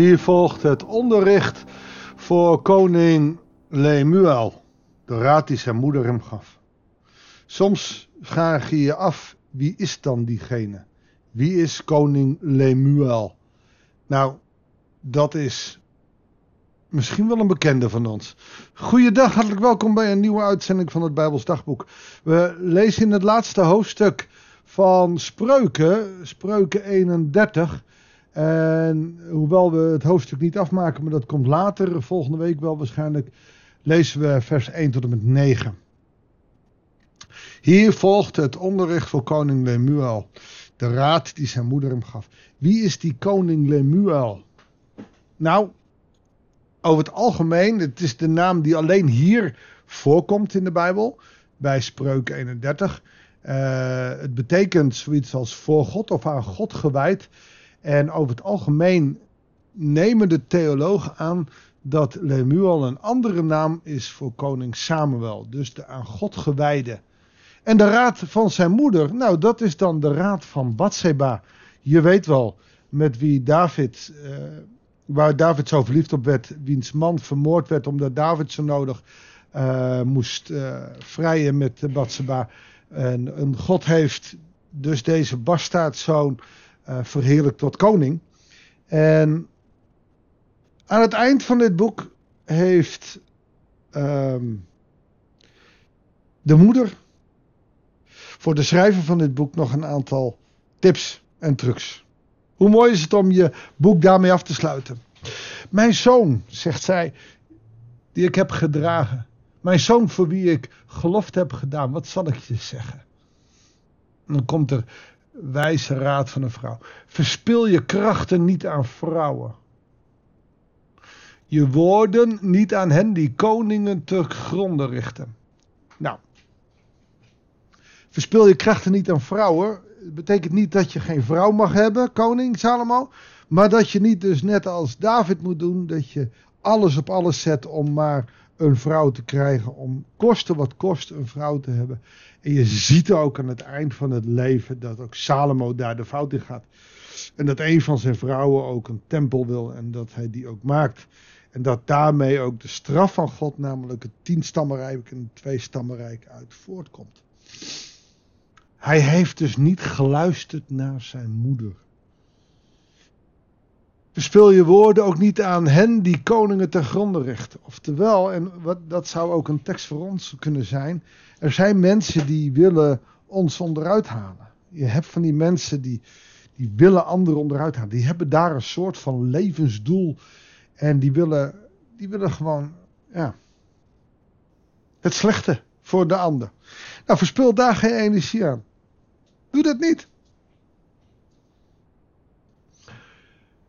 Hier volgt het onderricht voor koning Lemuel, de raad die zijn moeder hem gaf. Soms vraag je je af, wie is dan diegene? Wie is koning Lemuel? Nou, dat is misschien wel een bekende van ons. Goeiedag, hartelijk welkom bij een nieuwe uitzending van het Bijbels Dagboek. We lezen in het laatste hoofdstuk van Spreuken, Spreuken 31. En hoewel we het hoofdstuk niet afmaken, maar dat komt later, volgende week wel waarschijnlijk, lezen we vers 1 tot en met 9. Hier volgt het onderricht voor koning Lemuel, de raad die zijn moeder hem gaf. Wie is die koning Lemuel? Nou, over het algemeen, het is de naam die alleen hier voorkomt in de Bijbel, bij Spreuken 31. Uh, het betekent zoiets als voor God of aan God gewijd. En over het algemeen nemen de theologen aan dat Lemuel een andere naam is voor koning Samuel. Dus de aan God gewijde. En de raad van zijn moeder, nou dat is dan de raad van Bathseba. Je weet wel met wie David, uh, waar David zo verliefd op werd, wiens man vermoord werd omdat David zo nodig uh, moest uh, vrijen met Bathseba. En, en God heeft dus deze bastaardzoon verheerlijkt tot koning. En aan het eind van dit boek heeft um, de moeder voor de schrijver van dit boek nog een aantal tips en trucs. Hoe mooi is het om je boek daarmee af te sluiten? Mijn zoon, zegt zij, die ik heb gedragen. Mijn zoon voor wie ik gelofte heb gedaan, wat zal ik je zeggen? En dan komt er wijze raad van een vrouw. Verspil je krachten niet aan vrouwen. Je woorden niet aan hen die koningen te gronden richten. Nou, verspil je krachten niet aan vrouwen. betekent niet dat je geen vrouw mag hebben, koning Salomo. Maar dat je niet dus net als David moet doen, dat je alles op alles zet om maar een vrouw te krijgen, om kosten wat kost een vrouw te hebben. En je ziet ook aan het eind van het leven dat ook Salomo daar de fout in gaat. En dat een van zijn vrouwen ook een tempel wil en dat hij die ook maakt. En dat daarmee ook de straf van God, namelijk het tienstammenrijk en het tweestammenrijk, uit voortkomt. Hij heeft dus niet geluisterd naar zijn moeder. Verspil je woorden ook niet aan hen die koningen ten gronde richten. Oftewel, en wat, dat zou ook een tekst voor ons kunnen zijn. Er zijn mensen die willen ons onderuit halen. Je hebt van die mensen die, die willen anderen onderuit halen. Die hebben daar een soort van levensdoel. En die willen, die willen gewoon ja, het slechte voor de ander. Nou, verspil daar geen energie aan. Doe dat niet.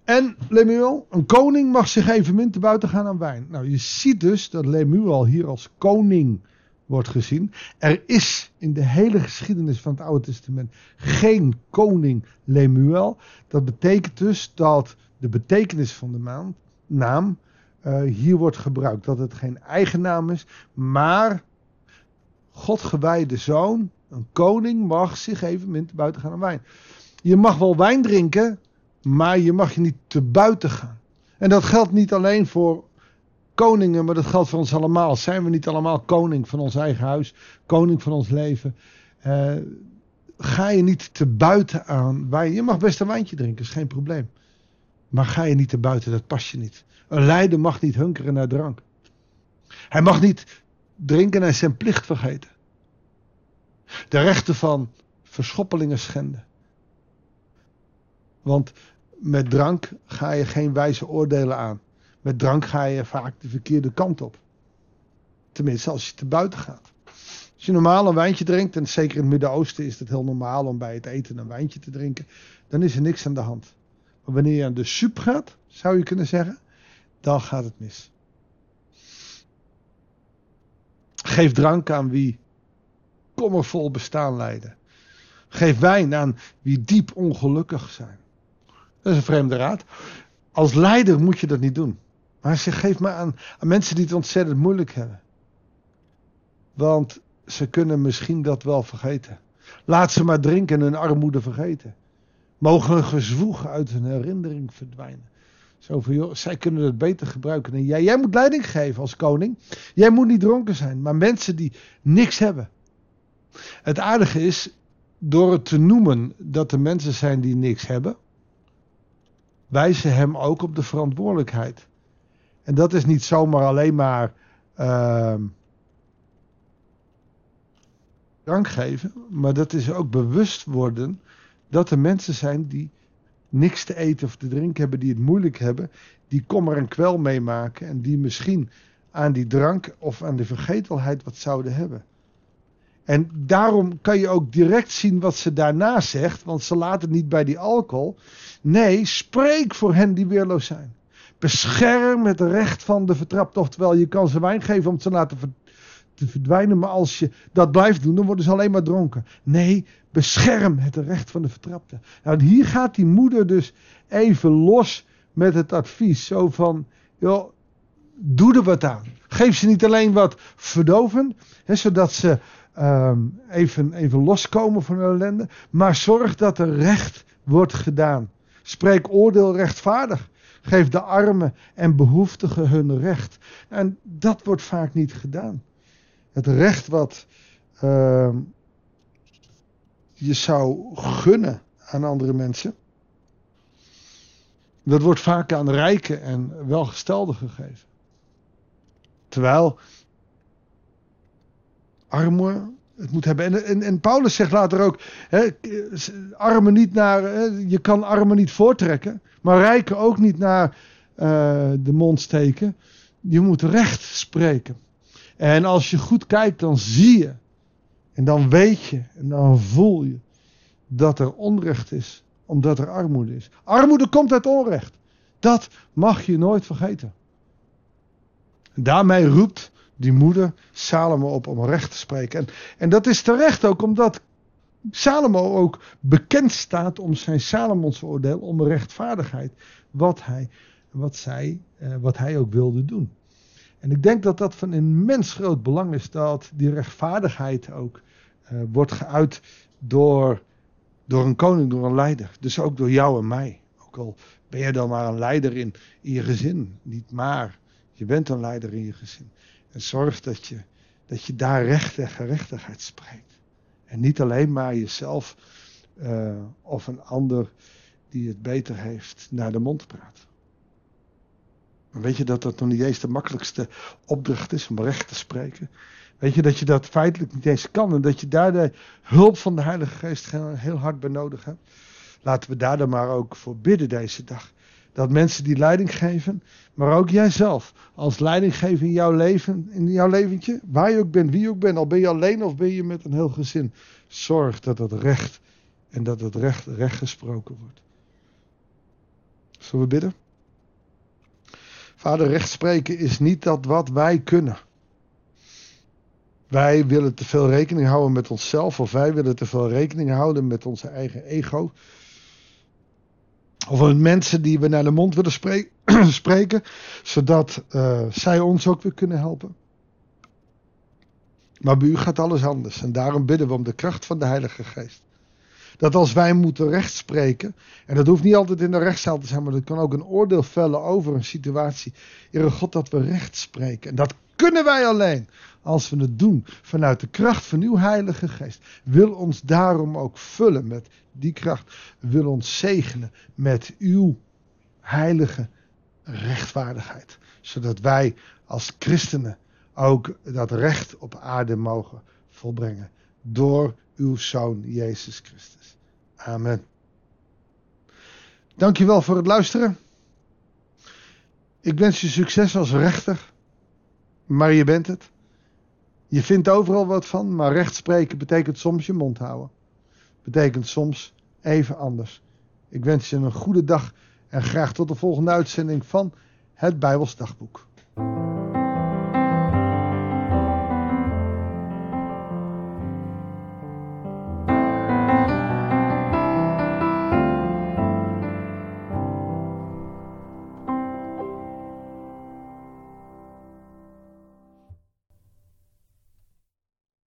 En Lemuel, een koning mag zich evenmin te buiten gaan aan wijn. Nou, je ziet dus dat Lemuel hier als koning wordt gezien. Er is in de hele geschiedenis van het Oude Testament geen koning Lemuel. Dat betekent dus dat de betekenis van de naam uh, hier wordt gebruikt. Dat het geen eigen naam is, maar God gewijde zoon, een koning, mag zich evenmin te buiten gaan aan wijn. Je mag wel wijn drinken, maar je mag je niet te buiten gaan. En dat geldt niet alleen voor koningen, maar dat geldt voor ons allemaal. Zijn we niet allemaal koning van ons eigen huis, koning van ons leven? Uh, ga je niet te buiten aan wijn. Je mag best een wijntje drinken, is geen probleem. Maar ga je niet te buiten, dat past je niet. Een leider mag niet hunkeren naar drank. Hij mag niet drinken en zijn plicht vergeten. De rechten van verschoppelingen schenden. Want met drank ga je geen wijze oordelen aan. Met drank ga je vaak de verkeerde kant op. Tenminste, als je te buiten gaat. Als je normaal een wijntje drinkt, en zeker in het Midden-Oosten is het heel normaal om bij het eten een wijntje te drinken, dan is er niks aan de hand. Maar wanneer je aan de soep gaat, zou je kunnen zeggen, dan gaat het mis. Geef drank aan wie kommervol bestaan leiden. Geef wijn aan wie diep ongelukkig zijn. Dat is een vreemde raad. Als leider moet je dat niet doen. Maar ze geeft maar aan, mensen die het ontzettend moeilijk hebben. Want ze kunnen misschien dat wel vergeten. Laat ze maar drinken en hun armoede vergeten. Mogen hun gezwoeg uit hun herinnering verdwijnen. Zo van, joh, zij kunnen het beter gebruiken dan jij. Jij moet leiding geven als koning. Jij moet niet dronken zijn. Maar mensen die niks hebben. Het aardige is, door het te noemen dat er mensen zijn die niks hebben, wijzen hem ook op de verantwoordelijkheid. En dat is niet zomaar alleen maar uh, drank geven, maar dat is ook bewust worden dat er mensen zijn die niks te eten of te drinken hebben, die het moeilijk hebben, die kommer en kwel meemaken en die misschien aan die drank of aan de vergetelheid wat zouden hebben. En daarom kan je ook direct zien wat ze daarna zegt, want ze laat het niet bij die alcohol. Nee, spreek voor hen die weerloos zijn. Bescherm het recht van de vertrapte. Oftewel, je kan ze wijn geven om te laten te verdwijnen, maar als je dat blijft doen, dan worden ze alleen maar dronken. Nee, bescherm het recht van de vertrapte. Nou, hier gaat die moeder dus even los met het advies. Zo van, joh, doe er wat aan. Geef ze niet alleen wat verdoven, hè, zodat ze um, even, even loskomen van hun ellende. Maar zorg dat er recht wordt gedaan. Spreek oordeel rechtvaardig. Geef de armen en behoeftigen hun recht. En dat wordt vaak niet gedaan. Het recht wat uh, je zou gunnen aan andere mensen. Dat wordt vaak aan rijken en welgestelden gegeven. Terwijl armoede het moet hebben. En, en, Paulus zegt later ook: hè, armen niet naar, hè, je kan armen niet voortrekken, maar rijken ook niet naar uh, de mond steken. Je moet recht spreken. En als je goed kijkt, dan zie je. En dan weet je. En dan voel je. Dat er onrecht is. Omdat er armoede is. Armoede komt uit onrecht. Dat mag je nooit vergeten. En daarmee roept die moeder Salomo op om recht te spreken. En, en dat is terecht ook omdat Salomo ook bekend staat om zijn Salomons oordeel, om rechtvaardigheid. Wat hij, wat, zij, eh, wat hij ook wilde doen. En ik denk dat dat van immens groot belang is dat die rechtvaardigheid ook uh, wordt geuit door, door een koning, door een leider. Dus ook door jou en mij. Ook al ben je dan maar een leider in, in je gezin. Niet maar, je bent een leider in je gezin. En zorg dat je, dat je daar recht en gerechtigheid spreekt. En niet alleen maar jezelf uh, of een ander die het beter heeft naar de mond praat. Maar weet je dat dat nog niet eens de makkelijkste opdracht is om recht te spreken? Weet je dat je dat feitelijk niet eens kan en dat je daar de hulp van de Heilige Geest heel hard bij nodig hebt? Laten we daar dan maar ook voor bidden deze dag. Dat mensen die leiding geven, maar ook jijzelf, als leidinggever in jouw leven, in jouw leventje, waar je ook bent, wie je ook bent, al ben je alleen of ben je met een heel gezin, zorg dat het recht en dat het recht, recht gesproken wordt. Zullen we bidden? Vader, rechtspreken is niet dat wat wij kunnen. Wij willen te veel rekening houden met onszelf, of wij willen te veel rekening houden met onze eigen ego. Of mensen die we naar de mond willen spreken, zodat uh, zij ons ook weer kunnen helpen. Maar bij u gaat alles anders. En daarom bidden we om de kracht van de Heilige Geest. Dat als wij moeten rechtspreken, en dat hoeft niet altijd in de rechtszaal te zijn, maar dat kan ook een oordeel vellen over een situatie. Heere God, dat we recht spreken. En dat kunnen wij alleen als we het doen vanuit de kracht van uw Heilige Geest. Wil ons daarom ook vullen met die kracht. Wil ons zegenen met uw heilige rechtvaardigheid. Zodat wij als christenen ook dat recht op aarde mogen volbrengen. Door uw Zoon Jezus Christus. Amen. Dankjewel voor het luisteren. Ik wens je succes als rechter. Maar je bent het. Je vindt overal wat van, maar rechtspreken betekent soms je mond houden. Betekent soms even anders. Ik wens je een goede dag en graag tot de volgende uitzending van het Bijbelsdagboek.